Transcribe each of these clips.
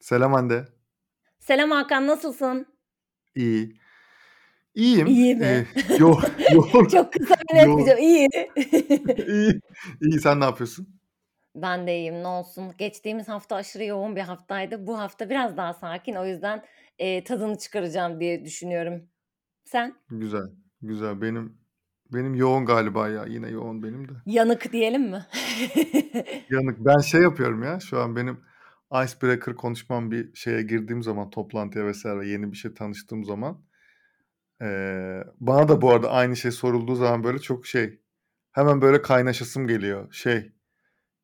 Selam Hande. Selam Hakan, nasılsın? İyi. İyiyim. İyi mi? yo yoğun Çok kısa ve net bir yoğun. cevap. İyi. İyi. İyi, sen ne yapıyorsun? Ben de iyiyim, ne olsun. Geçtiğimiz hafta aşırı yoğun bir haftaydı. Bu hafta biraz daha sakin. O yüzden, eee, tadını çıkaracağım diye düşünüyorum. Sen? Güzel, güzel. Benim benim yoğun galiba ya. Yine yoğun benim de. Yanık diyelim mi? Yanık. Ben şey yapıyorum ya, şu an benim icebreaker konuşmam bir şeye girdiğim zaman, toplantıya vs. yeni bir şey tanıştığım zaman, eee, bana da bu arada aynı şey sorulduğu zaman böyle çok şey, hemen böyle kaynaşasım geliyor. Şey,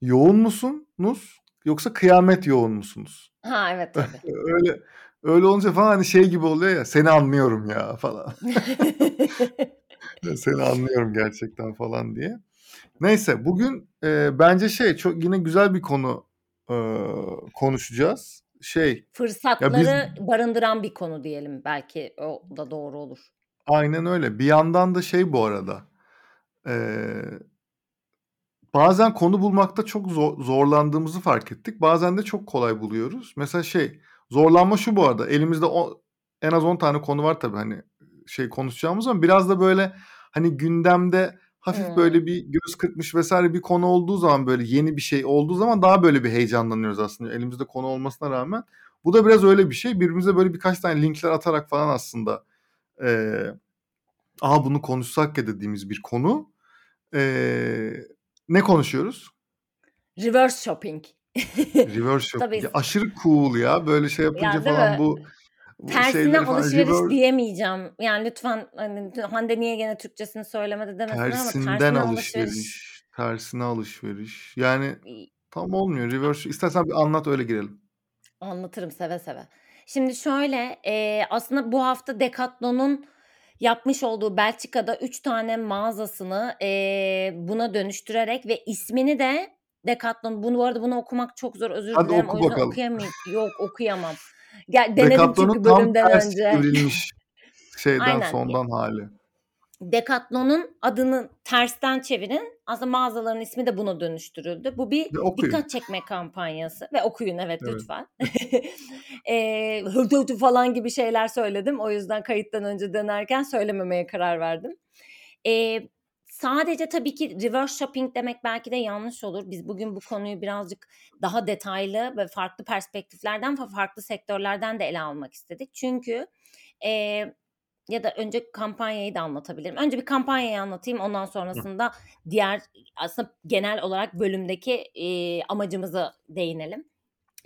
yoğun musunuz yoksa kıyamet yoğun musunuz? Ha, evet, tabii. Öyle öyle olunca falan hani şey gibi oluyor ya, seni anlıyorum ya falan. Seni anlıyorum gerçekten falan diye. Neyse bugün, eee, bence şey çok yine güzel bir konu, ııı, konuşacağız. Şey, ya biz Fırsatları barındıran bir konu diyelim. Belki o da doğru olur. Aynen öyle. Bir yandan da şey bu arada, eee bazen konu bulmakta çok zor zorlandığımızı fark ettik. Bazen de çok kolay buluyoruz. Mesela şey, zorlanma şu bu arada, elimizde o en az 10 tane konu var tabii hani, şey konuşacağımız ama biraz da böyle hani gündemde hafif Hımm. böyle bir göz kırpmış vs. bir konu olduğu zaman, böyle yeni bir şey olduğu zaman daha böyle bir heyecanlanıyoruz aslında elimizde konu olmasına rağmen. Bu da biraz öyle bir şey. Birbirimize böyle birkaç tane linkler atarak falan aslında, eee, "A, bunu konuşsak ya." dediğimiz bir konu. Eee, ne konuşuyoruz? Reverse shopping. Reverse shopping. Tabii Ya, aşırı cool ya. Böyle şey yapınca Ya, değil falan mi? bu Tersine alışveriş reverse diyemeyeceğim. Yani lütfen, hani, Hande niye gene Türkçesini söylemedi demesinler ama Tersinden tersine alışveriş alışveriş, tersine alışveriş. Yani tam olmuyor. Reverse İstersen bir anlat öyle girelim. Anlatırım seve seve. Şimdi şöyle, eee, aslında bu hafta Decathlon'un yapmış olduğu Belçika'da 3 tane mağazasını, eee, buna dönüştürerek ve ismini de Decathlon Bunu bu arada bunu okumak çok zor, özür Hadi dilerim. O oku bakalım. okuyamay Yok, okuyamam. Gel denedim Decathlon'un çünkü tam bölümden ters önce. çevrilmiş şeyden, Aynen. sondan hâli. Decathlon'un adını tersten çevirin. Aslında mağazaların ismi de buna dönüştürüldü. Bu bir dikkat çekme kampanyası ve okuyun evet, Evet. lütfen. Eee, hıtı hıtı falan gibi şeyler söyledim. O yüzden kayıttan önce denerken söylememeye karar verdim. Eee, sadece tabii ki reverse shopping demek belki de yanlış olur. Biz bugün bu konuyu birazcık daha detaylı ve farklı perspektiflerden ve farklı sektörlerden de ele almak istedik. Çünkü, eee, ya da önce kampanyayı da anlatabilirim. Önce bir kampanyayı anlatayım. Ondan sonrasında diğer aslında genel olarak bölümdeki, eee, amacımıza değinelim.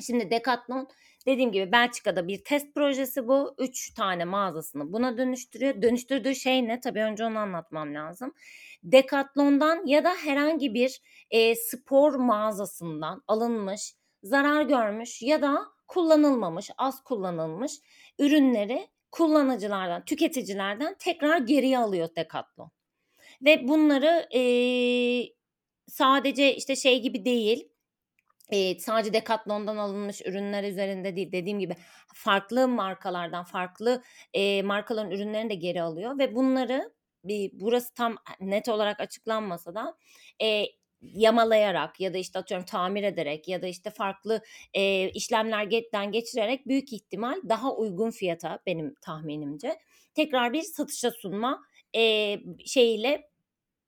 Şimdi Decathlon dediğim gibi Belçika'da bir test projesi bu. 3 tane mağazasını buna dönüştürüyor. Dönüştürdüğü şey ne? Tabii önce onu anlatmam lazım. Decathlon'dan ya da herhangi bir, eee, spor mağazasından alınmış, zarar görmüş ya da kullanılmamış, az kullanılmış ürünleri kullanıcılardan, tüketicilerden tekrar geriye alıyor Decathlon. Ve bunları, eee, sadece, işte, şey gibi değil, eee, sadece Decathlon'dan alınmış ürünler üzerinde değil, dediğim gibi farklı markalardan, farklı, eee, markaların ürünlerini de geri alıyor ve bunları bir burası tam net olarak açıklanmasa da, eee, yamalayarak ya da, işte, atıyorum tamir ederek ya da, işte, farklı, eee, işlemlerden geçirerek büyük ihtimal daha uygun fiyata benim tahminimce tekrar bir satışa sunma, eee, şeyiyle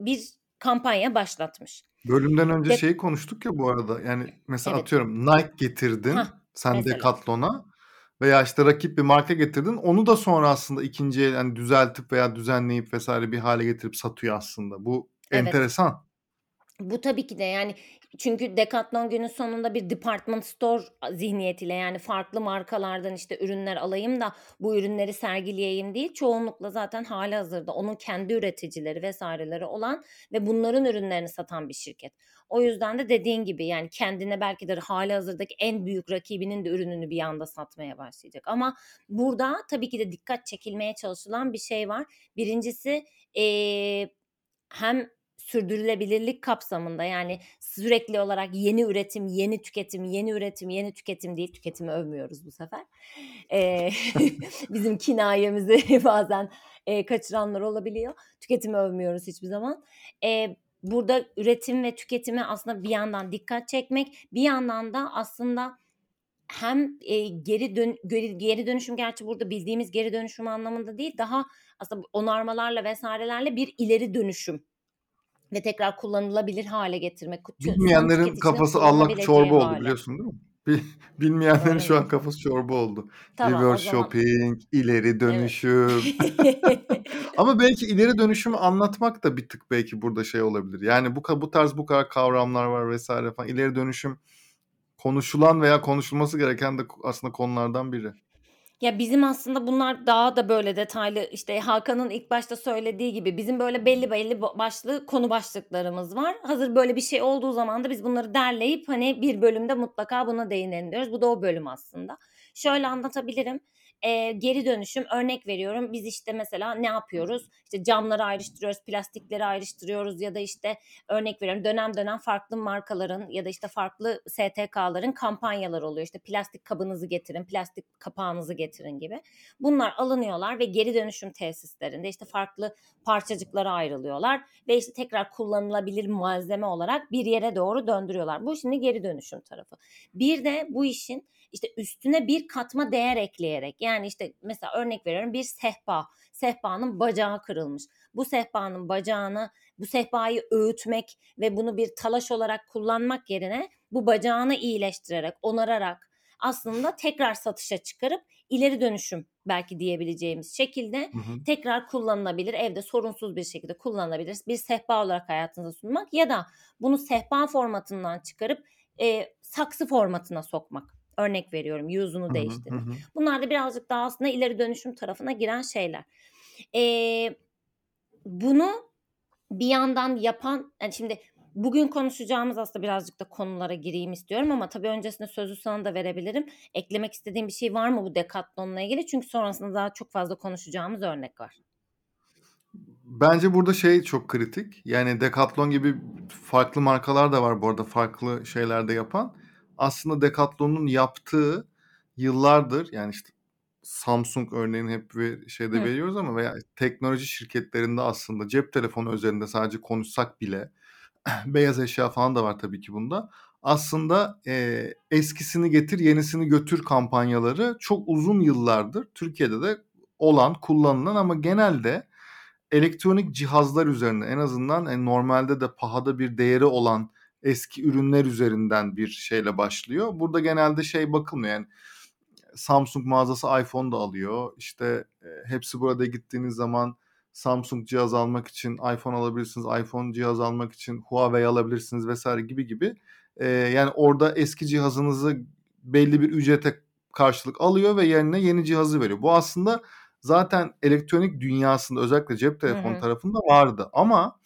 bir kampanya başlatmış. Bölümden önce Dec şeyi konuştuk ya bu arada, yani mesela Evet. atıyorum Nike getirdin Hah, sen mesela. Decathlon'a veya, işte, rakip bir marka getirdin. Onu da sonra aslında 2'nci el, hani, düzeltip veya düzenleyip vs. bir hâle getirip satıyor aslında. Bu Evet. enteresan. Bu tabii ki de yani çünkü Decathlon günün sonunda bir department store zihniyetiyle yani farklı markalardan, işte, ürünler alayım da bu ürünleri sergileyeyim değil, çoğunlukla zaten hâlihazırda onun kendi üreticileri vs.leri olan ve bunların ürünlerini satan bir şirket. O yüzden de dediğin gibi yani kendine belki de hâlihazırdaki en büyük rakibinin de ürününü bir anda satmaya başlayacak. Ama burada tabii ki de dikkat çekilmeye çalışılan bir şey var. 1'incisi, eee, hem sürdürülebilirlik kapsamında yani sürekli olarak yeni üretim, yeni tüketim, yeni üretim, yeni tüketim değil, tüketimi övmüyoruz bu sefer. Eee, bizim kinayemizi bazen, eee, kaçıranlar olabiliyor. Tüketimi övmüyoruz hiçbir zaman. Eee, burada üretim ve tüketime aslında bir yandan dikkat çekmek, bir yandan da aslında hem e, geri dön geri dönüşüm gerçi burada bildiğimiz geri dönüşüm anlamında değil daha aslında onarmalarla vesairelerle bir ileri dönüşüm ve tekrar kullanılabilir hale getirmek. Bilmeyenlerin kafası allak çorba oldu hale. biliyorsun değil mi? Bilmeyenlerin Öyle şu an kafası çorba oldu. Tamam, Reverse zaman... shopping, ileri dönüşüm. Evet. Ama belki ileri dönüşümü anlatmak da bir tık belki burada şey olabilir. Yani bu bu tarz bu kadar kavramlar var vesaire falan. İleri dönüşüm konuşulan veya konuşulması gereken de aslında konulardan biri. Ya bizim aslında bunlar daha da böyle detaylı işte Hakan'ın ilk başta söylediği gibi bizim böyle belli belli başlı konu başlıklarımız var. Hazır böyle bir şey olduğu zaman da biz bunları derleyip hani bir bölümde mutlaka buna değinelim diyoruz. Bu da o bölüm aslında. Şöyle anlatabilirim e, geri dönüşüm örnek veriyorum. Biz işte mesela ne yapıyoruz? İşte camları ayrıştırıyoruz plastikleri ayrıştırıyoruz ya da işte örnek veriyorum dönem dönem farklı markaların ya da işte farklı STK'ların kampanyalar oluyor. İşte plastik kabınızı getirin plastik kapağınızı getirin gibi. Bunlar alınıyorlar ve geri dönüşüm tesislerinde işte farklı parçacıklara ayrılıyorlar ve işte tekrar kullanılabilir malzeme olarak bir yere doğru döndürüyorlar. Bu şimdi geri dönüşüm tarafı. Bir de bu işin işte üstüne bir katma değer ekleyerek yani işte mesela örnek veriyorum bir sehpa sehpanın bacağı kırılmış bu sehpanın bacağını bu sehpayı öğütmek ve bunu bir talaş olarak kullanmak yerine bu bacağını iyileştirerek onararak aslında tekrar satışa çıkarıp ileri dönüşüm belki diyebileceğimiz şekilde hı hı. tekrar kullanılabilir evde sorunsuz bir şekilde kullanılabilir bir sehpa olarak hayatınıza sunmak ya da bunu sehpa formatından çıkarıp e, saksı formatına sokmak Örnek veriyorum yüzünü değiştirmek. Bunlar da birazcık daha aslında ileri dönüşüm tarafına giren şeyler. Ee, bunu bir yandan yapan yani şimdi bugün konuşacağımız aslında birazcık da konulara gireyim istiyorum ama tabii öncesinde sözü sana da verebilirim. Eklemek istediğim bir şey var mı bu Decathlon'la ilgili? Çünkü sonrasında daha çok fazla konuşacağımız örnek var. Bence burada şey çok kritik. Yani Decathlon gibi farklı markalar da var bu arada farklı şeylerde yapan aslında Decathlon'un yaptığı yıllardır yani işte Samsung örneğin hep bir şeyde Hı. veriyoruz ama veya teknoloji şirketlerinde aslında cep telefonu üzerinde sadece konuşsak bile beyaz eşya falan da var tabii ki bunda. Aslında e, eskisini getir yenisini götür kampanyaları çok uzun yıllardır Türkiye'de de olan kullanılan ama genelde elektronik cihazlar üzerine en azından e, normalde de pahada bir değeri olan eski ürünler üzerinden bir şeyle başlıyor. Burada genelde şey bakılmıyor yani Samsung mağazası iPhone da alıyor. İşte e, hepsi burada gittiğiniz zaman Samsung cihaz almak için iPhone alabilirsiniz, iPhone cihaz almak için Huawei alabilirsiniz vesaire gibi gibi. E, yani orada eski cihazınızı belli bir ücrete karşılık alıyor ve yerine yeni cihazı veriyor. Bu aslında zaten elektronik dünyasında özellikle cep telefonu tarafında vardı ama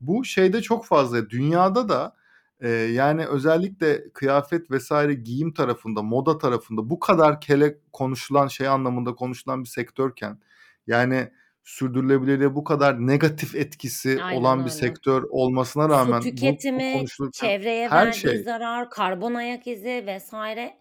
bu şeyde çok fazla dünyada da Eee, yani özellikle kıyafet vesaire giyim tarafında, moda tarafında bu kadar kele konuşulan, şey anlamında konuşulan bir sektörken, yani sürdürülebilirliğe bu kadar negatif etkisi Aynen olan bir sektör olmasına rağmen Su bu bu tüketimi, çevreye her verdiği şey zarar, karbon ayak izi vesaire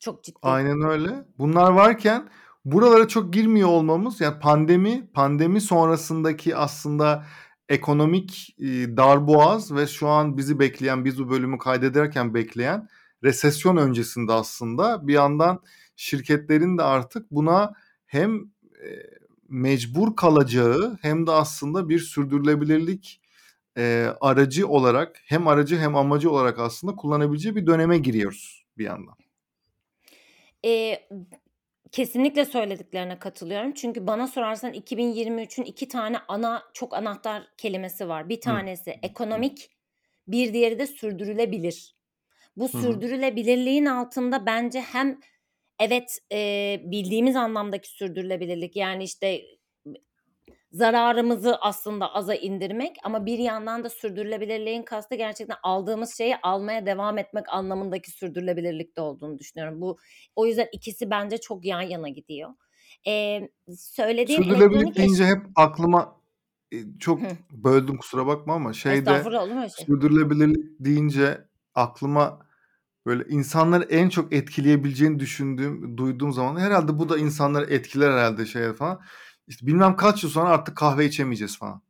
çok ciddi. Aynen öyle. Bunlar varken buralara çok girmiyor olmamız, yani pandemi, pandemi sonrasındaki aslında ekonomik e, darboğaz ve şu an bizi bekleyen, biz bu bölümü kaydederken bekleyen resesyon öncesinde aslında bir yandan şirketlerin de artık buna hem e, mecbur kalacağı hem de aslında bir sürdürülebilirlik e, aracı olarak hem aracı hem amacı olarak aslında kullanabileceği bir döneme giriyoruz bir yandan. E, Kesinlikle söylediklerine katılıyorum. Çünkü bana sorarsan 2023'ün iki tane ana çok anahtar kelimesi var. Bir tanesi ekonomik, bir diğeri de sürdürülebilir. Bu Hı hı. sürdürülebilirliğin altında bence hem evet, eee, bildiğimiz anlamdaki sürdürülebilirlik yani işte zararımızı aslında aza indirmek ama bir yandan da sürdürülebilirliğin kastı gerçekten aldığımız şeyi almaya devam etmek anlamındaki sürdürülebilirlikte olduğunu düşünüyorum. Bu o yüzden ikisi bence çok yan yana gidiyor. Ee, söylediğin Sürdürülebilirlik deyince hep aklıma çok Hı. böldüm kusura bakma ama şeyde şey? sürdürülebilirlik deyince aklıma böyle insanları en çok etkileyebileceğini düşündüğüm, duyduğum zaman herhalde bu da insanları etkiler herhalde şey falan işte bilmem kaç yıl sonra artık kahve içemeyeceğiz falan.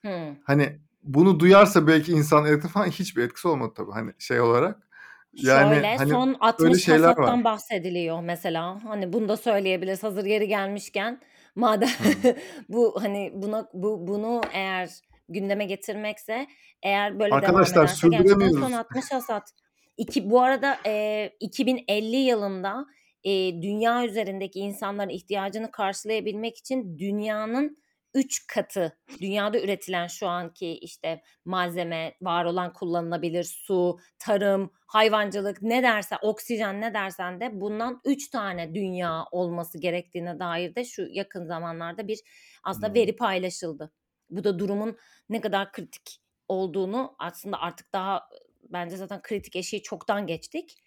Hmm. Hani bunu duyarsa belki insan etkisi falan hiçbir etkisi olmadı tabii hani şey olarak. Yani, Şöyle, hani, son öyle 60 şeyler var. bahsediliyor mesela. Hani, bunu da söyleyebiliriz hazır yeri gelmişken. Madem bu, hani, buna bu bunu eğer gündeme getirmekse, eğer böyle devam Arkadaşlar ederse gerçekten son sürdüremiyoruz. 60 hasat. İki bu arada, eee, 2050 yılında, eee, dünya üzerindeki insanların ihtiyacını karşılayabilmek için dünyanın 3 katı, dünyada üretilen şu anki, işte, malzeme, var olan kullanılabilir su, tarım, hayvancılık ne dersen, oksijen ne dersen de bundan 3 tane dünya olması gerektiğine dair de şu yakın zamanlarda bir aslında veri paylaşıldı. Bu da durumun ne kadar kritik olduğunu aslında artık daha, bence zaten kritik eşiği çoktan geçtik.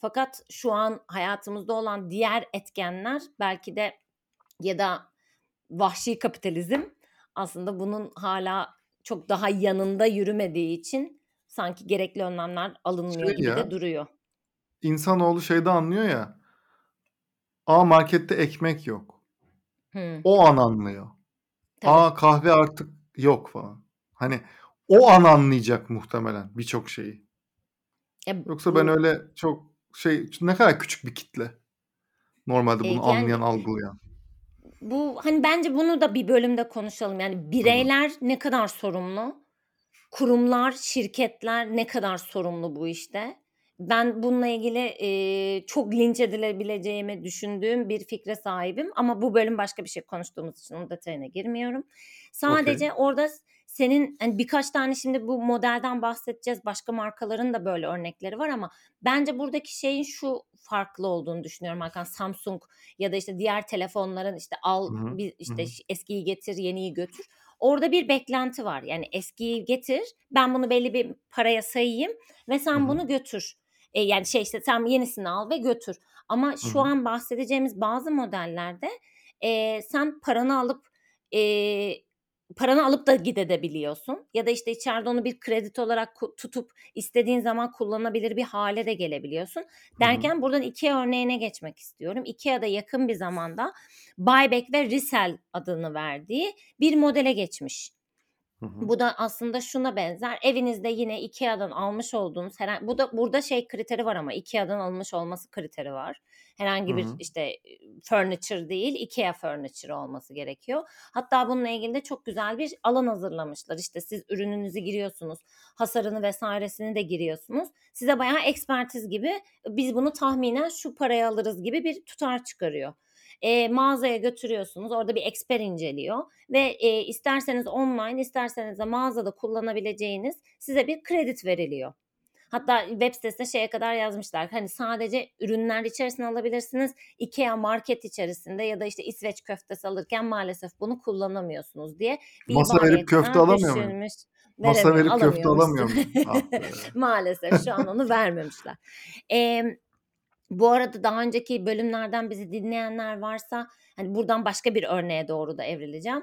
Fakat şu an hayatımızda olan diğer etkenler belki de ya da vahşi kapitalizm aslında bunun hâlâ çok daha yanında yürümediği için sanki gerekli önlemler alınmıyor Şey gibi ya de duruyor. insanoğlu şeyde anlıyor ya A, markette ekmek yok. Hıı. O an anlıyor. Tabii. A, kahve artık yok falan. Hani, o an anlayacak muhtemelen birçok şeyi. Ya, Yoksa ben bu öyle çok şey ne kadar küçük bir kitle normalde bunu yani anlayan, algılayan. Bu, hani, bence bunu da bir bölümde konuşalım. Yani bireyler ne kadar sorumlu? Kurumlar, şirketler ne kadar sorumlu bu işte? Ben bununla ilgili, eee, çok linç edilebileceğimi düşündüğüm bir fikre sahibim ama bu bölüm başka bir şey konuştuğumuz için onun detayına girmiyorum. Okay. Sadece orada s senin, hani, birkaç tane şimdi bu modelden bahsedeceğiz. Başka markaların da böyle örnekleri var ama bence buradaki şeyin şu farklı olduğunu düşünüyorum Hakan. Samsung ya da, işte, diğer telefonların, işte, al, bir, işte, hı. ş eskiyi getir, yeniyi götür. Orada bir beklenti var. Yani eskiyi getir, ben bunu belli bir paraya sayayım ve sen hı. bunu götür. Eee, yani, şey, işte, sen yenisini al ve götür. Ama şu hı. an bahsedeceğimiz bazı modellerde, eee, sen paranı alıp, eee, paranı alıp da gidebiliyorsun ya da, işte, içeride onu bir kredi olarak tutup istediğin zaman kullanabilir bir hâle de gelebiliyorsun. Derken buradan IKEA örneğine geçmek istiyorum. IKEA da yakın bir zamanda buyback ve resell adını verdiği bir modele geçmiş. Hı hı. Bu da aslında şuna benzer. Evinizde yine IKEA'dan almış olduğunuz herhan bu da burada şey kriteri var ama IKEA'dan alınmış olması kriteri var. Herhangi bir, hı. işte, furniture değil, IKEA furniture olması gerekiyor. Hatta bununla ilgili de çok güzel bir alan hazırlamışlar. İşte, siz ürününüzü giriyorsunuz, hasarını vs.sini de giriyorsunuz. Size bayağı ekspertiz gibi, biz bunu tahminen şu paraya alırız gibi bir tutar çıkarıyor. Eee, mağazaya götürüyorsunuz, orada bir eksper inceliyor ve, eee, isterseniz online, isterseniz de mağazada kullanabileceğiniz size bir kredi veriliyor. Hatta web sitesine şeye kadar yazmışlar. Hani, sadece ürünler içerisinde alabilirsiniz. IKEA market içerisinde ya da, işte, İsveç köftesi alırken maalesef bunu kullanamıyorsunuz diye bir Masa verip köfte alamıyor muyum? Masa verip köfte alamıyor muyum? Ah! Maalesef şu an onu vermemişler. Emm, bu arada daha önceki bölümlerden bizi dinleyenler varsa, hani, buradan başka bir örneğe doğru da evrileceğim.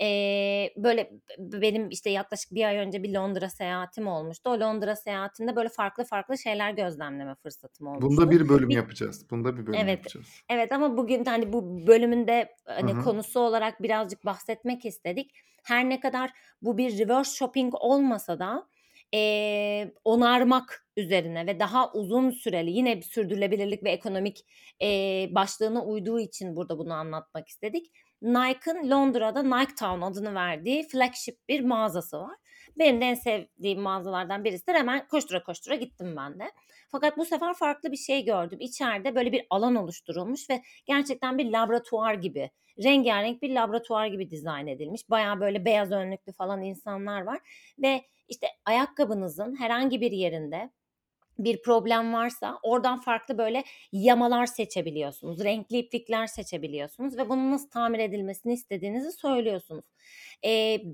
Eee, böyle, benim, işte, yaklaşık 1 ay önce bir Londra seyahatim olmuştu. O Londra seyahatinde böyle farklı farklı şeyler gözlemleme fırsatım Bunda olmuştu. bir bölüm Bir yapacağız. Bunda bir bölüm Evet, yapacağız. evet ama bugün hani, bu bölümün de, Hı hani, hı. konusu olarak birazcık bahsetmek istedik. Her ne kadar bu bir reverse shopping olmasa da, eee, onarmak üzerine ve daha uzun süreli yine bir sürdürülebilirlik ve ekonomik, eee, başlığına uyduğu için burada bunu anlatmak istedik. Nike'ın Londra'da Nike Town adını verdiği flagship bir mağazası var. Benim de en sevdiğim mağazalardan birisidir. Hemen koştura koştura gittim ben de. Fakat bu sefer farklı bir şey gördüm. İçeride böyle bir alan oluşturulmuş ve gerçekten bir laboratuvar gibi, rengarenk bir laboratuvar gibi dizayn edilmiş. Bayağı böyle beyaz önlüklü falan insanlar var ve, işte, ayakkabınızın herhangi bir yerinde bir problem varsa oradan farklı böyle yamalar seçebiliyorsunuz. Renkli iplikler seçebiliyorsunuz ve bunun nasıl tamir edilmesini istediğinizi söylüyorsunuz. Eee,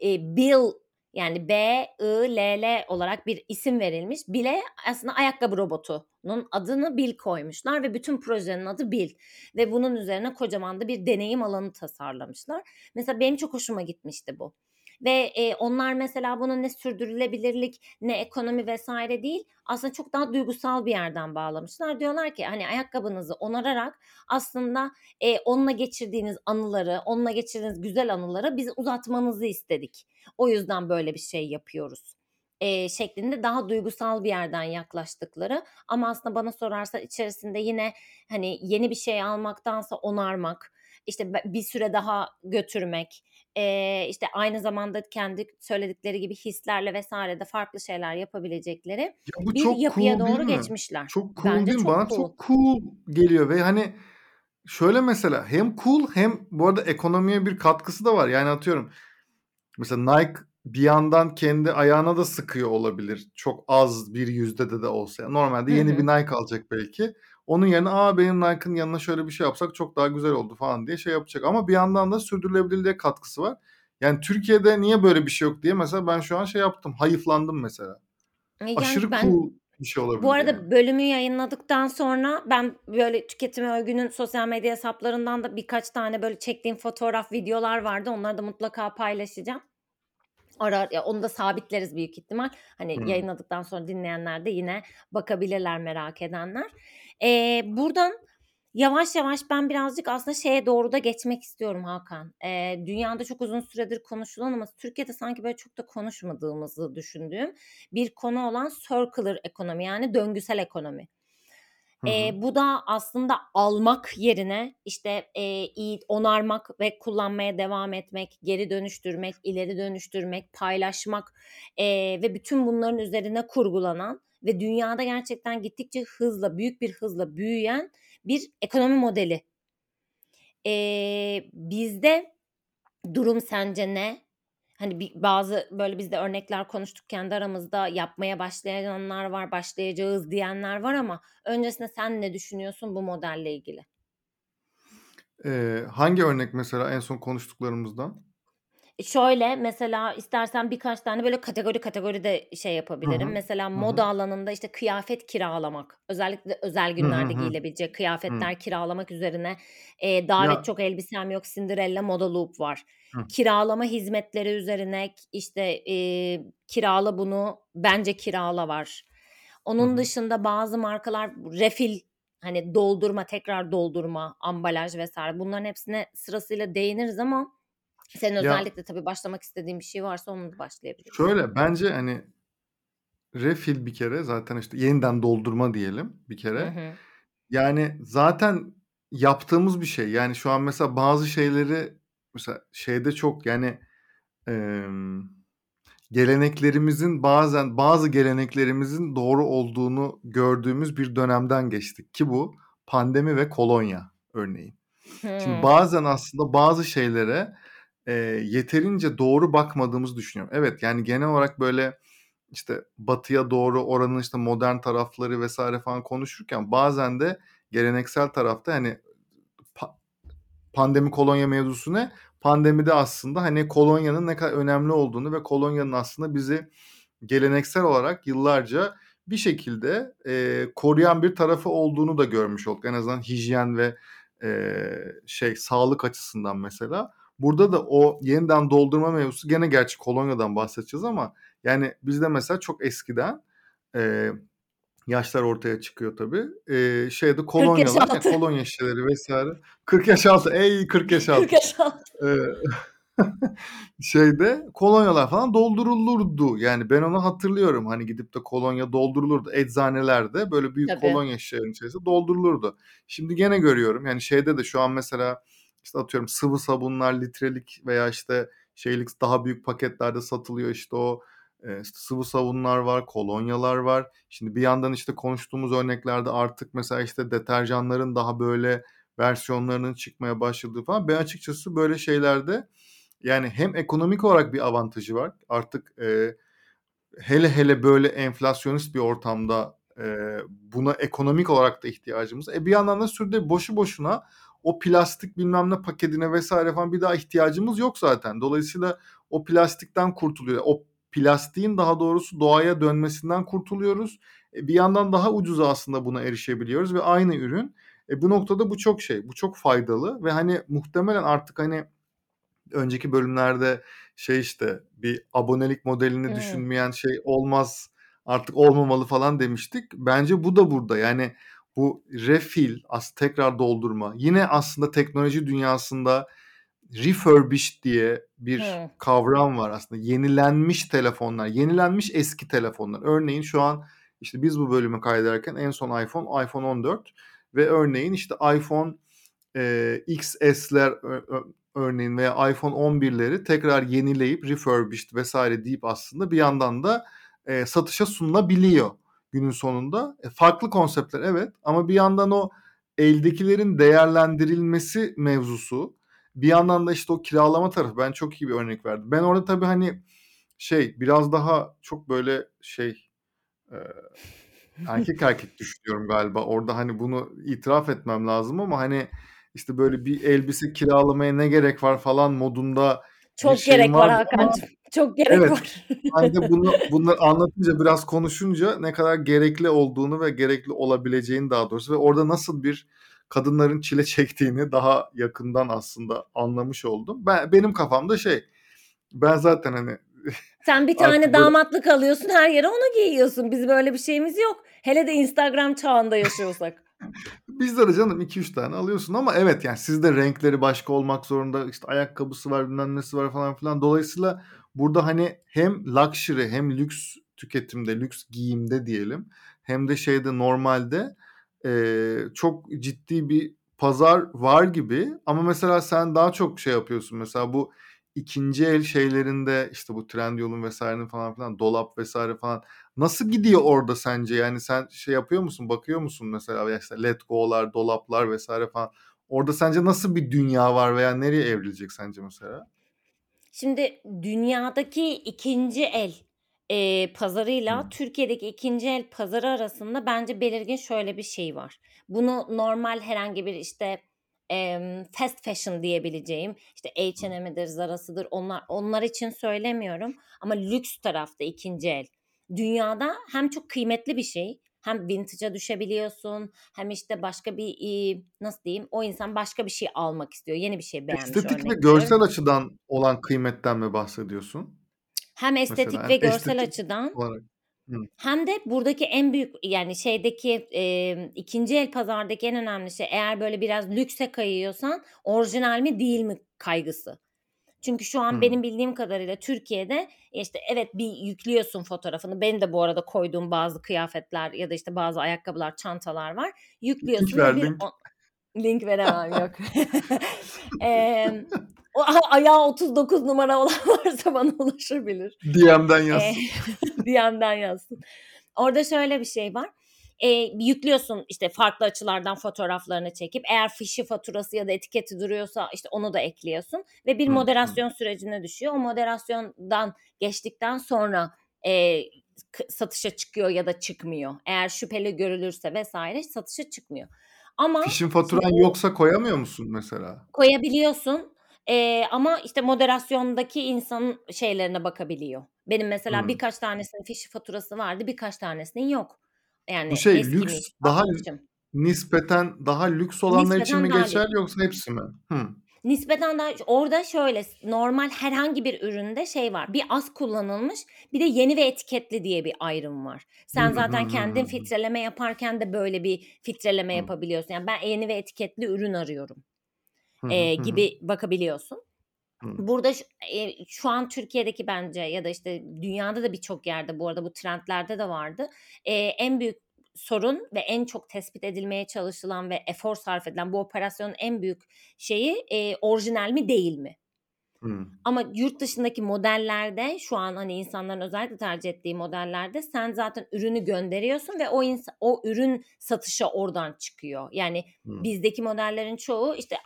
eee, Bill yani B-I-L-L olarak bir isim verilmiş. Bill'e aslında ayakkabı robotunun adını Bill koymuşlar ve bütün projenin adı Bill ve bunun üzerine kocaman da bir deneyim alanı tasarlamışlar. Mesela benim çok hoşuma gitmişti bu ve, eee, onlar mesela bunu ne sürdürülebilirlik ne ekonomi vs. değil, aslında çok daha duygusal bir yerden bağlamışlar. Diyorlar ki, hani, ayakkabınızı onararak aslında, eee, onunla geçirdiğiniz anıları, onunla geçirdiğiniz güzel anıları biz uzatmanızı istedik. O yüzden böyle bir şey yapıyoruz. e, şeklinde daha duygusal bir yerden yaklaştıkları ama aslında bana sorarsa içerisinde yine hani yeni bir şey almaktansa onarmak işte bir süre daha götürmek e, işte aynı zamanda kendi söyledikleri gibi hislerle vesaire de farklı şeyler yapabilecekleri ya bu bir çok yapıya cool doğru mi? geçmişler. Çok cool Bence değil mi? Bana cool. çok cool geliyor ve hani şöyle mesela hem cool hem bu arada ekonomiye bir katkısı da var. Yani atıyorum mesela Nike bir yandan kendi ayağına da sıkıyor olabilir. Çok az bir yüzde de olsa. Normalde yeni bir Nike alacak belki. Onun yerine aa benim Nike'ın yanına şöyle bir şey yapsak çok daha güzel oldu falan diye şey yapacak. Ama bir yandan da sürdürülebilirliğe katkısı var. Yani Türkiye'de niye böyle bir şey yok diye mesela ben şu an şey yaptım. Hayıflandım mesela. Yani Aşırı ben, cool bir şey olabilir. Bu arada yani. bölümü yayınladıktan sonra ben böyle tüketim övgünün sosyal medya hesaplarından da birkaç tane böyle çektiğim fotoğraf, videolar vardı. Onları da mutlaka paylaşacağım. Ara, ya onu da sabitleriz büyük ihtimal. Hani hmm. yayınladıktan sonra dinleyenler de yine bakabilirler merak edenler. Ee, buradan yavaş yavaş ben birazcık aslında şeye doğru da geçmek istiyorum Hakan. Ee, dünyada çok uzun süredir konuşulan ama Türkiye'de sanki böyle çok da konuşmadığımızı düşündüğüm bir konu olan circular ekonomi yani döngüsel ekonomi. E, bu da aslında almak yerine işte e, iyi onarmak ve kullanmaya devam etmek, geri dönüştürmek, ileri dönüştürmek, paylaşmak e, ve bütün bunların üzerine kurgulanan ve dünyada gerçekten gittikçe hızla, büyük bir hızla büyüyen bir ekonomi modeli. E, bizde durum sence ne? Hani bazı böyle biz de örnekler konuştuk kendi aramızda yapmaya başlayanlar var, başlayacağız diyenler var ama öncesinde sen ne düşünüyorsun bu modelle ilgili? Ee, hangi örnek mesela en son konuştuklarımızdan? Şöyle mesela istersen birkaç tane böyle kategori kategori de şey yapabilirim. Hı hı. Mesela hı hı. moda alanında işte kıyafet kiralamak. Özellikle özel günlerde hı hı. giyilebilecek kıyafetler hı. kiralamak üzerine e, davet ya. çok elbisem yok Cinderella moda loop var. Hı. Kiralama hizmetleri üzerine işte e, kirala bunu bence kirala var. Onun hı hı. dışında bazı markalar refil hani doldurma tekrar doldurma ambalaj vesaire bunların hepsine sırasıyla değiniriz ama senin Ya özellikle tabii başlamak istediğin bir şey varsa onu da başlayabiliriz. şöyle bence hani refill bir kere zaten işte yeniden doldurma diyelim bir Hı kere. hı. Yani zaten yaptığımız bir şey. Yani şu an mesela bazı şeyleri mesela şeyde çok yani emm, geleneklerimizin bazen bazı geleneklerimizin doğru olduğunu gördüğümüz bir dönemden geçtik ki bu pandemi ve kolonya örneğin. Şimdi bazen aslında bazı şeylere e, yeterince doğru bakmadığımızı düşünüyorum. Evet yani genel olarak böyle işte batıya doğru oranın işte modern tarafları vesaire falan konuşurken bazen de geleneksel tarafta hani pa- pandemi kolonya mevzusu ne? Pandemide aslında hani kolonyanın ne kadar önemli olduğunu ve kolonyanın aslında bizi geleneksel olarak yıllarca bir şekilde e, koruyan bir tarafı olduğunu da görmüş olduk. En azından hijyen ve e, şey sağlık açısından mesela. Burada da o yeniden doldurma mevzusu gene gerçi kolonyadan bahsedeceğiz ama yani bizde mesela çok eskiden e, yaşlar ortaya çıkıyor tabii. E, şeyde kolonyalar, ya, kolonya şişeleri vesaire. 40 yaş altı. Ey 40 yaş altı. 40 yaş altı. E, şeyde kolonyalar falan doldurulurdu. Yani ben onu hatırlıyorum. Hani gidip de kolonya doldurulurdu. Eczanelerde böyle büyük Tabii. kolonya şişelerinin içerisinde doldurulurdu. Şimdi gene görüyorum. Yani şeyde de şu an mesela işte atıyorum sıvı sabunlar litrelik veya işte şeylik daha büyük paketlerde satılıyor işte o e, sıvı sabunlar var, kolonyalar var. Şimdi bir yandan işte konuştuğumuz örneklerde artık mesela işte deterjanların daha böyle versiyonlarının çıkmaya başladığı falan. Ben açıkçası böyle şeylerde yani hem ekonomik olarak bir avantajı var. Artık e, hele hele böyle enflasyonist bir ortamda e, buna ekonomik olarak da ihtiyacımız. E bir yandan da sürde boşu boşuna o plastik bilmem ne paketine vesaire falan bir daha ihtiyacımız yok zaten. Dolayısıyla o plastikten kurtuluyor. O plastiğin daha doğrusu doğaya dönmesinden kurtuluyoruz. E, bir yandan daha ucuza aslında buna erişebiliyoruz ve aynı ürün. E, bu noktada bu çok şey, bu çok faydalı ve hani muhtemelen artık hani önceki bölümlerde şey işte bir abonelik modelini hmm. düşünmeyen şey olmaz artık olmamalı falan demiştik. Bence bu da burada yani bu refill, as tekrar doldurma. Yine aslında teknoloji dünyasında refurbished diye bir Hıı. kavram var aslında. Yenilenmiş telefonlar, yenilenmiş eski telefonlar. Örneğin şu an işte biz bu bölümü kaydederken en son iPhone, iPhone 14 ve örneğin işte iPhone e, XS'ler örneğin veya iPhone 11'leri tekrar yenileyip refurbished vesaire deyip aslında bir yandan da e, satışa sunulabiliyor günün sonunda. E, farklı konseptler evet ama bir yandan o eldekilerin değerlendirilmesi mevzusu bir yandan da işte o kiralama tarafı ben çok iyi bir örnek verdim. Ben orada tabii hani şey biraz daha çok böyle şey e, erkek erkek düşünüyorum galiba. Orada hani bunu itiraf etmem lazım ama hani işte böyle bir elbise kiralamaya ne gerek var falan modunda çok gerek var Hakan'cığım. Çok gerek evet, var. ben de bunu bunları anlatınca biraz konuşunca ne kadar gerekli olduğunu ve gerekli olabileceğini daha doğrusu ve orada nasıl bir kadınların çile çektiğini daha yakından aslında anlamış oldum. Ben benim kafamda şey ben zaten hani sen bir tane damatlık alıyorsun her yere onu giyiyorsun. Biz böyle bir şeyimiz yok. Hele de Instagram çağında yaşıyorsak. Bizde de canım 2-3 tane alıyorsun ama evet yani sizde renkleri başka olmak zorunda. işte ayakkabısı var bilmem nesi var falan filan. Dolayısıyla burada hani hem luxury hem lüks tüketimde, lüks giyimde diyelim hem de şeyde normalde e, çok ciddi bir pazar var gibi ama mesela sen daha çok şey yapıyorsun mesela bu ikinci el şeylerinde işte bu Trendyol'un vesairenin falan filan dolap vesaire falan nasıl gidiyor orada sence? Yani sen şey yapıyor musun? Bakıyor musun mesela işte Let Go'lar, dolaplar vesaire falan. Orada sence nasıl bir dünya var veya nereye evrilecek sence mesela? Şimdi dünyadaki ikinci el e, pazarıyla hmm. Türkiye'deki ikinci el pazarı arasında bence belirgin şöyle bir şey var. Bunu normal herhangi bir işte e, fast fashion diyebileceğim işte H&M'dir, Zara'sıdır onlar onlar için söylemiyorum ama lüks tarafta ikinci el. Dünyada hem çok kıymetli bir şey hem vintage'a düşebiliyorsun hem işte başka bir nasıl diyeyim o insan başka bir şey almak istiyor. Yeni bir şey beğenmiş. Estetik ve görsel açıdan olan kıymetten mi bahsediyorsun? Hem estetik Mesela, ve görsel estetik açıdan olarak. Hem de buradaki en büyük yani şeydeki e, ikinci el pazardaki en önemli şey eğer böyle biraz lükse kayıyorsan orijinal mi değil mi kaygısı. Çünkü şu an hmm. benim bildiğim kadarıyla Türkiye'de işte evet bir yüklüyorsun fotoğrafını. Benim de bu arada koyduğum bazı kıyafetler ya da işte bazı ayakkabılar, çantalar var. Yüklüyorsun. Link ver, bir, link. Link veremem yok. ee, o ayağı 39 numara olan varsa bana ulaşabilir. DM'den yazsın. DM'den yazsın. Orada şöyle bir şey var. E, yüklüyorsun işte farklı açılardan fotoğraflarını çekip eğer fişi faturası ya da etiketi duruyorsa işte onu da ekliyorsun ve bir moderasyon sürecine düşüyor. O moderasyondan geçtikten sonra e, satışa çıkıyor ya da çıkmıyor. Eğer şüpheli görülürse vesaire satışa çıkmıyor. Ama fişin faturan yoksa koyamıyor musun mesela? Koyabiliyorsun Eee, ama, işte, moderasyondaki insanın şeylerine bakabiliyor. Benim mesela Hımm. birkaç tanesinin fişi faturası vardı, birkaç tanesinin yok. Yani Bu şey lüks, daha nispeten daha lüks olanlar için mi daha geçerli yoksa hepsi mi? Hımm. Nispeten daha orada şöyle normal herhangi bir üründe şey var. Bir az kullanılmış, bir de yeni ve etiketli diye bir ayrım var. Sen zaten kendin filtreleme yaparken de böyle bir filtreleme yapabiliyorsun. Yani ben yeni ve etiketli ürün arıyorum e, gibi bakabiliyorsun. Burada e, şu an Türkiye'deki bence ya da işte dünyada da birçok yerde bu arada bu trendlerde de vardı. E, en büyük sorun ve en çok tespit edilmeye çalışılan ve efor sarf edilen bu operasyonun en büyük şeyi e, orijinal mi değil mi? Ama yurt dışındaki modellerde şu an hani insanların özellikle tercih ettiği modellerde sen zaten ürünü gönderiyorsun ve o ins- o ürün satışa oradan çıkıyor. Yani hmm. bizdeki modellerin çoğu işte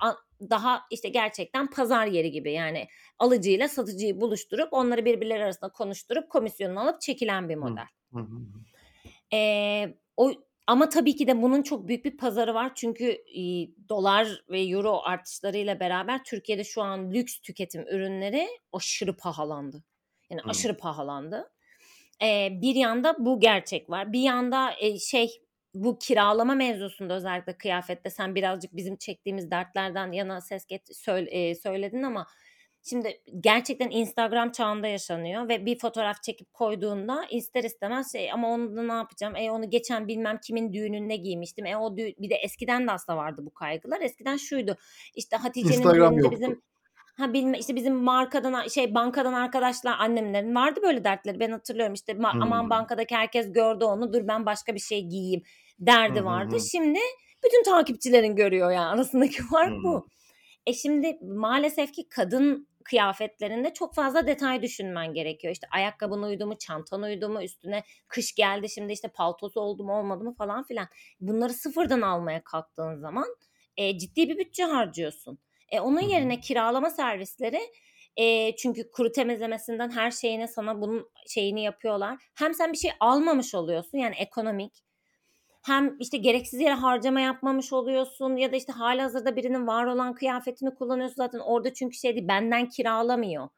daha işte gerçekten pazar yeri gibi yani alıcıyla satıcıyı buluşturup onları birbirleri arasında konuşturup komisyonunu alıp çekilen bir model. Hmm. Ee, o ama tabii ki de bunun çok büyük bir pazarı var. Çünkü e, dolar ve euro artışlarıyla beraber Türkiye'de şu an lüks tüketim ürünleri aşırı pahalandı. Yani hmm. aşırı pahalandı. E, bir yanda bu gerçek var. Bir yanda e, şey bu kiralama mevzusunda özellikle kıyafette sen birazcık bizim çektiğimiz dertlerden yana ses get söyle, e, söyledin ama Şimdi gerçekten Instagram çağında yaşanıyor ve bir fotoğraf çekip koyduğunda ister istemez şey ama onu da ne yapacağım? E onu geçen bilmem kimin düğününde giymiştim. E o düğün, bir de eskiden de aslında vardı bu kaygılar. Eskiden şuydu. İşte Hatice'nin düğününde bizim Ha bilme işte bizim markadan şey bankadan arkadaşlar annemlerin vardı böyle dertleri. Ben hatırlıyorum işte ma- aman Hımm. bankadaki herkes gördü onu. Dur ben başka bir şey giyeyim derdi hı vardı. Şimdi bütün takipçilerin görüyor yani arasındaki fark Hımm. bu. E şimdi maalesef ki kadın kıyafetlerinde çok fazla detay düşünmen gerekiyor. İşte ayakkabın uydu mu, çantan uydu mu, üstüne kış geldi şimdi işte paltosu oldu mu olmadı mı falan filan. Bunları sıfırdan almaya kalktığın zaman e, ciddi bir bütçe harcıyorsun. E, onun yerine kiralama servisleri e, çünkü kuru temizlemesinden her şeyine sana bunun şeyini yapıyorlar. Hem sen bir şey almamış oluyorsun yani ekonomik. Hem işte gereksiz yere harcama yapmamış oluyorsun ya da işte halihazırda birinin var olan kıyafetini kullanıyorsun zaten orada çünkü şey değil benden kiralamıyor.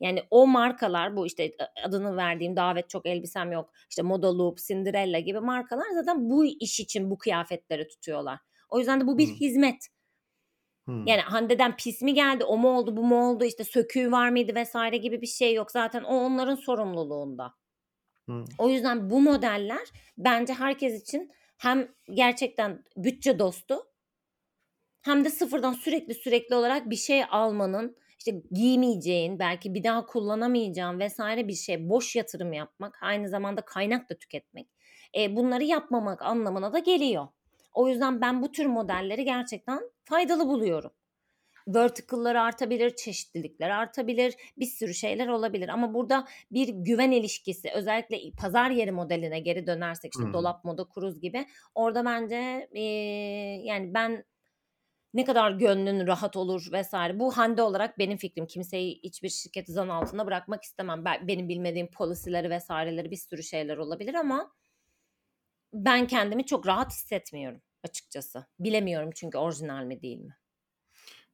Yani o markalar bu işte adını verdiğim davet çok elbisem yok işte Moda Loop, Cinderella gibi markalar zaten bu iş için bu kıyafetleri tutuyorlar. O yüzden de bu bir Hımm. hizmet. Yani Hande'den pis mi geldi, o mu oldu, bu mu oldu, işte söküğü var mıydı vesaire gibi bir şey yok. Zaten o onların sorumluluğunda. Hımm. O yüzden bu modeller bence herkes için hem gerçekten bütçe dostu hem de sıfırdan sürekli sürekli olarak bir şey almanın işte giymeyeceğin, belki bir daha kullanamayacağın vesaire bir şey, boş yatırım yapmak, aynı zamanda kaynak da tüketmek. E, bunları yapmamak anlamına da geliyor. O yüzden ben bu tür modelleri gerçekten faydalı buluyorum. Vertical'lar artabilir, çeşitlilikler artabilir, bir sürü şeyler olabilir. Ama burada bir güven ilişkisi, özellikle pazar yeri modeline geri dönersek işte Hımm. dolap moda kuruz gibi orada bence e, yani ben ne kadar gönlün rahat olur vesaire. Bu Hande olarak benim fikrim. Kimseyi hiçbir şirketi zan altında bırakmak istemem. Ben, benim bilmediğim polisileri vesaireleri bir sürü şeyler olabilir ama ben kendimi çok rahat hissetmiyorum açıkçası. Bilemiyorum çünkü orijinal mi değil mi?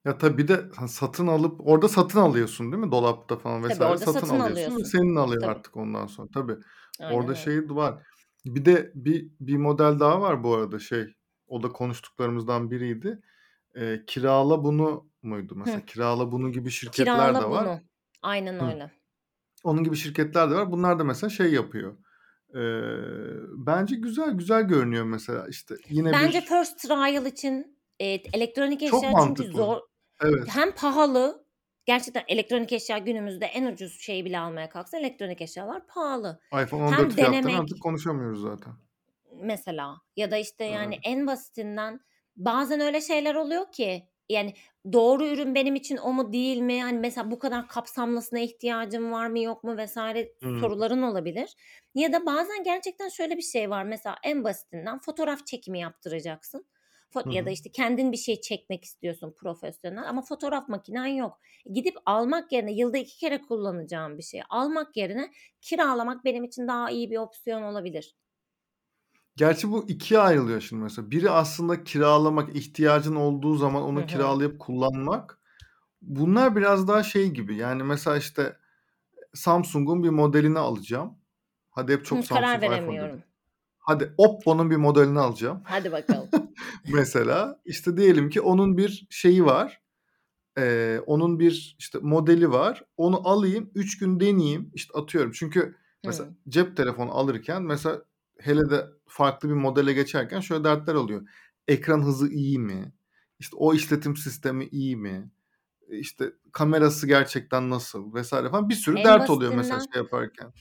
Ya tabii bir de hani satın alıp orada satın alıyorsun değil mi? Dolapta falan Tabii vesaire orada satın, satın alıyorsun alıyorsun. senin alıyor Tabii. artık ondan sonra. Tabii. Aynen Orada öyle. şey var. Bir de bir bir model daha var bu arada şey. O da konuştuklarımızdan biriydi. Eee, kirala bunu muydu Hı. mesela? Kirala bunu gibi şirketler Kirala de var. bunu. Aynen Hı. öyle. Onun gibi şirketler de var. Bunlar da mesela şey yapıyor. Eee, bence güzel güzel görünüyor mesela. İşte yine Bence bir first trial için e, elektronik eşya çünkü mantıklı. zor. Evet. Hem pahalı. Gerçekten elektronik eşya günümüzde en ucuz şeyi bile almaya kalksa elektronik eşyalar pahalı. iPhone 14 Hem denemek artık konuşamıyoruz zaten. mesela ya da işte yani Evet. en basitinden bazen öyle şeyler oluyor ki yani doğru ürün benim için o mu değil mi? Hani mesela bu kadar kapsamlısına ihtiyacım var mı yok mu vesaire Hımm. soruların olabilir. Ya da bazen gerçekten şöyle bir şey var. Mesela en basitinden fotoğraf çekimi yaptıracaksın. Fo- Hı ya da işte kendin bir şey çekmek istiyorsun profesyonel ama fotoğraf makinen yok. Gidip almak yerine yılda iki kere kullanacağım bir şey almak yerine kiralamak benim için daha iyi bir opsiyon olabilir. Gerçi bu ikiye ayrılıyor şimdi mesela. Biri aslında kiralamak, ihtiyacın olduğu zaman onu hı. kiralayıp kullanmak. Bunlar biraz daha şey gibi. Yani mesela işte Samsung'un bir modelini alacağım. Hadi hep çok Hı, karar Samsung, dedim. veremiyorum. Hadi Oppo'nun bir modelini alacağım. Hadi bakalım. Mesela işte diyelim ki onun bir şeyi var. Eee, onun bir işte modeli var. Onu alayım, 3 gün deneyeyim. İşte atıyorum. Çünkü mesela Hı. cep telefonu alırken mesela hele de farklı bir modele geçerken şöyle dertler oluyor. Ekran hızı iyi mi? İşte o işletim sistemi iyi mi? İşte kamerası gerçekten nasıl vesaire falan bir sürü En dert oluyor mesela şey yaparken.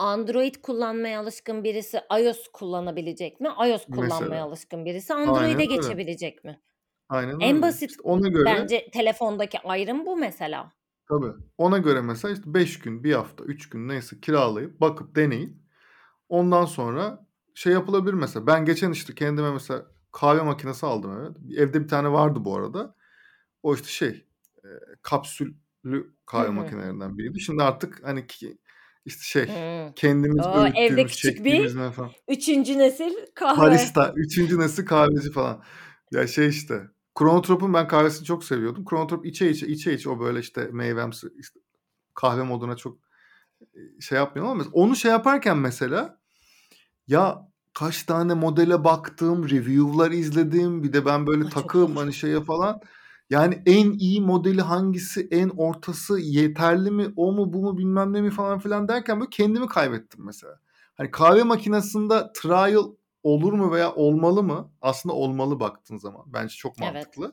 Android kullanmaya alışkın birisi iOS kullanabilecek mi? iOS kullanmaya Mesela. alışkın birisi Aynen Android'e öyle. geçebilecek mi? Aynen En öyle. basit İşte ona göre bence telefondaki ayrım bu mesela. tabii. Ona göre mesela işte 5 gün, 1 hafta, 3 gün neyse kiralayıp bakıp deneyip ondan sonra şey yapılabilir mesela. Ben geçen işte kendime mesela kahve makinesi aldım evet. Evde bir tane vardı bu arada. O işte şey e, kapsüllü Hı kahve hı. makinelerinden biriydi. Şimdi artık hani ki, işte şey Hı. kendimiz Oo, evde küçük bir falan. üçüncü nesil kahve. Barista, üçüncü nesil kahveci falan. Ya şey işte. Chronotrop'un ben kahvesini çok seviyordum. Chronotrop içe içe içe içe o böyle işte meyvemsi işte kahve moduna çok e, şey yapmıyorum ama onu şey yaparken mesela ya kaç tane modele baktım, review'lar izledim. Bir de ben böyle takığım zor. hani şeye falan. Yani en iyi modeli hangisi, en ortası yeterli mi, o mu, bu mu bilmem ne mi falan filan derken böyle kendimi kaybettim mesela. Hani kahve makinesinde trial olur mu veya olmalı mı? Aslında olmalı baktığın zaman. Bence çok Evet. mantıklı.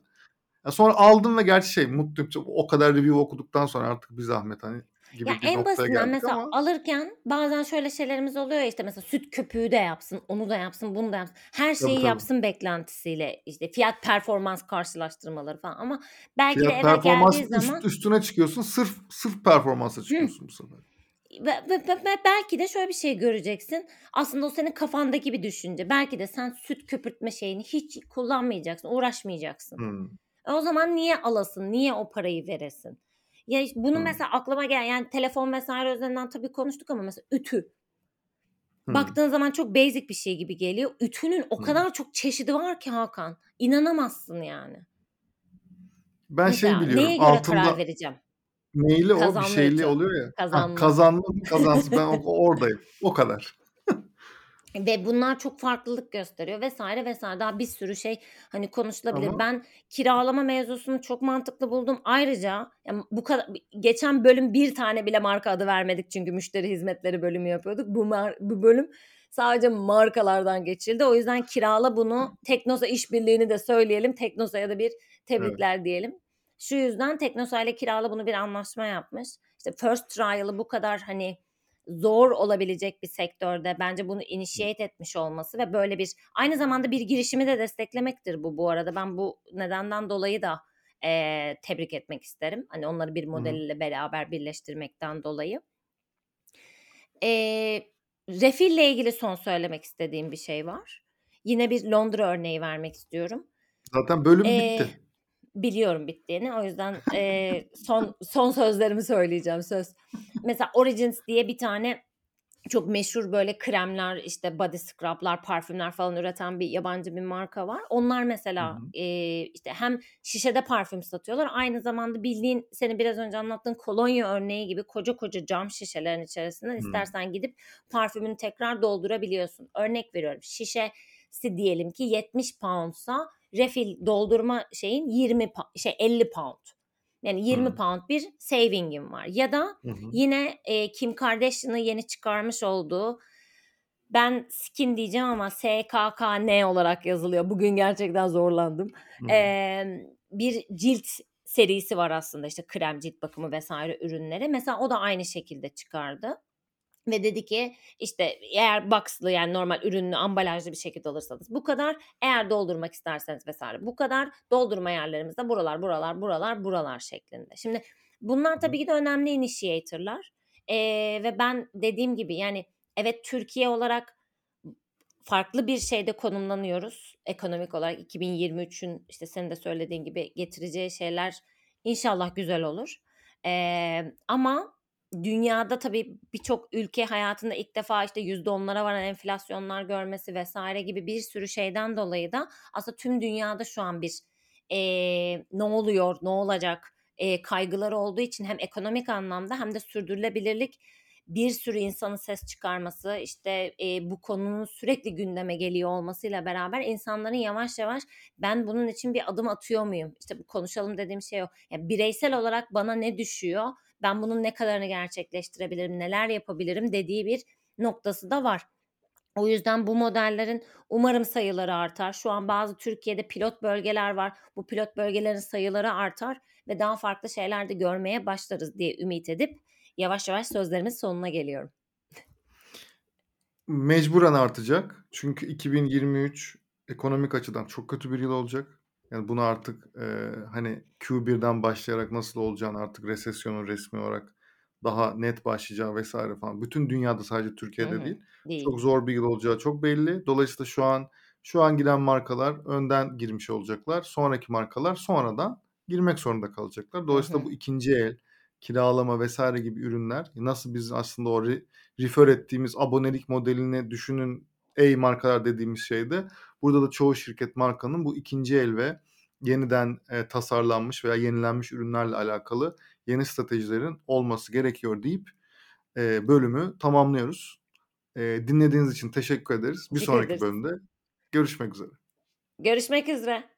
Ya sonra aldım ve gerçi şey mutluyum. O kadar review okuduktan sonra artık bir zahmet hani gibi Ya bir en noktaya basitinden geldik mesela ama alırken bazen şöyle şeylerimiz oluyor ya işte mesela süt köpüğü de yapsın, onu da yapsın, bunu da yapsın. Her Tabii, şeyi tabii. yapsın beklentisiyle işte fiyat performans karşılaştırmaları falan ama belki de Fiyat eve performans geldiği üst, zaman üstüne çıkıyorsun. Sırf sırf performansa Hı. çıkıyorsun bu sefer. ve, ve- ve- ve belki de şöyle bir şey göreceksin. Aslında o senin kafandaki bir düşünce. Belki de sen süt köpürtme şeyini hiç kullanmayacaksın, uğraşmayacaksın. Hmm. E o zaman niye alasın? Niye o parayı veresin? Ya işte bunu Hmm. mesela aklıma gel yani telefon vesaire üzerinden tabii konuştuk ama mesela ütü. Hmm. Baktığın zaman çok basic bir şey gibi geliyor. Ütünün o Hmm. kadar çok çeşidi var ki Hakan. İnanamazsın yani. Ben şey Mesela biliyorum. neye göre karar Altında vereceğim? neyli o bir Kazanlı şeyli ütü. oluyor ya. Ha, Kazanlı. kazanlı mı kazansız ben oradayım. O kadar. Ve bunlar çok farklılık gösteriyor vesaire vesaire. Daha bir sürü şey hani konuşulabilir. Ama Ben kiralama mevzusunu çok mantıklı buldum. Ayrıca yani bu kadar geçen bölüm bir tane bile marka adı vermedik çünkü müşteri hizmetleri bölümü yapıyorduk. Bu mar- bu bölüm sadece markalardan geçildi. O yüzden kirala bunu Teknosa işbirliğini de söyleyelim. Teknosa'ya da bir evet. tebrikler diyelim. Şu yüzden Teknosa ile kirala bunu bir anlaşma yapmış. İşte first trial'ı bu kadar hani zor olabilecek bir sektörde bence bunu initiate etmiş olması ve böyle bir aynı zamanda bir girişimi de desteklemektir bu bu arada. Ben bu nedenden dolayı da eee, tebrik etmek isterim. Hani onları bir modeliyle beraber birleştirmekten dolayı. Eee Refil ile ilgili son söylemek istediğim bir şey var. Yine bir Londra örneği vermek istiyorum. Zaten bölüm Eee, bitti. Biliyorum bittiğini. O yüzden eee, son son sözlerimi söyleyeceğim söz. Mesela Origins diye bir tane çok meşhur böyle kremler, işte body scrub'lar, parfümler falan üreten bir yabancı bir marka var. Onlar Hı mesela hı. eee, işte hem şişede parfüm satıyorlar, aynı zamanda bildiğin senin biraz önce anlattığın kolonya örneği gibi koca koca cam şişelerin içerisinden Hmm. istersen gidip parfümünü tekrar doldurabiliyorsun. Örnek veriyorum şişesi diyelim ki 70 poundsa refill doldurma şeyin 20 pa- şey 50 pound. Yani 20 Hmm. pound bir saving'im var. Ya da Hı hı. yine e, Kim Kardashian'ın yeni çıkarmış olduğu ben skin diyeceğim ama SKKN olarak yazılıyor. Bugün gerçekten zorlandım. Hı. Ee, bir cilt serisi var aslında işte krem cilt bakımı vesaire ürünleri. Mesela o da aynı şekilde çıkardı. Ve dedi ki işte eğer boxlı yani normal ürünlü ambalajlı bir şekilde alırsanız bu kadar. Eğer doldurmak isterseniz vesaire bu kadar. Doldurma yerlerimiz de buralar buralar buralar buralar şeklinde. Şimdi bunlar tabii ki de önemli initiator'lar. Ee, ve ben dediğim gibi yani evet Türkiye olarak farklı bir şeyde konumlanıyoruz ekonomik olarak 2023'ün işte senin de söylediğin gibi getireceği şeyler inşallah güzel olur. Ee, ama dünyada tabii birçok ülke hayatında ilk defa işte yüzde onlara varan enflasyonlar görmesi vesaire gibi bir sürü şeyden dolayı da aslında tüm dünyada şu an bir eee, ne oluyor, ne olacak eee, kaygıları olduğu için hem ekonomik anlamda hem de sürdürülebilirlik bir sürü insanın ses çıkarması işte eee, bu konunun sürekli gündeme geliyor olmasıyla beraber insanların yavaş yavaş ben bunun için bir adım atıyor muyum? İşte bu konuşalım dediğim şey o. Yani bireysel olarak bana ne düşüyor? Ben bunun ne kadarını gerçekleştirebilirim, neler yapabilirim dediği bir noktası da var. O yüzden bu modellerin umarım sayıları artar. Şu an bazı Türkiye'de pilot bölgeler var. Bu pilot bölgelerin sayıları artar ve daha farklı şeyler de görmeye başlarız diye ümit edip yavaş yavaş sözlerimin sonuna geliyorum. Mecburen artacak. Çünkü 2023 ekonomik açıdan çok kötü bir yıl olacak. Yani bunu artık e, hani Q1'den başlayarak nasıl olacağını artık resesyonun resmi olarak daha net başlayacağı vesaire falan. Bütün dünyada sadece Türkiye'de hı. değil. Değil. Çok zor bir yıl olacağı çok belli. Dolayısıyla şu an şu an giren markalar önden girmiş olacaklar. Sonraki markalar sonradan girmek zorunda kalacaklar. Dolayısıyla hı. bu ikinci el, kiralama vesaire gibi ürünler nasıl biz aslında o re- refer ettiğimiz abonelik modelini düşünün ey markalar dediğimiz şeyde burada da çoğu şirket markanın bu ikinci el ve yeniden e, tasarlanmış veya yenilenmiş ürünlerle alakalı yeni stratejilerin olması gerekiyor deyip e, bölümü tamamlıyoruz. E, dinlediğiniz için teşekkür ederiz. Bir Teşekkür sonraki ederiz. bölümde görüşmek üzere. Görüşmek üzere.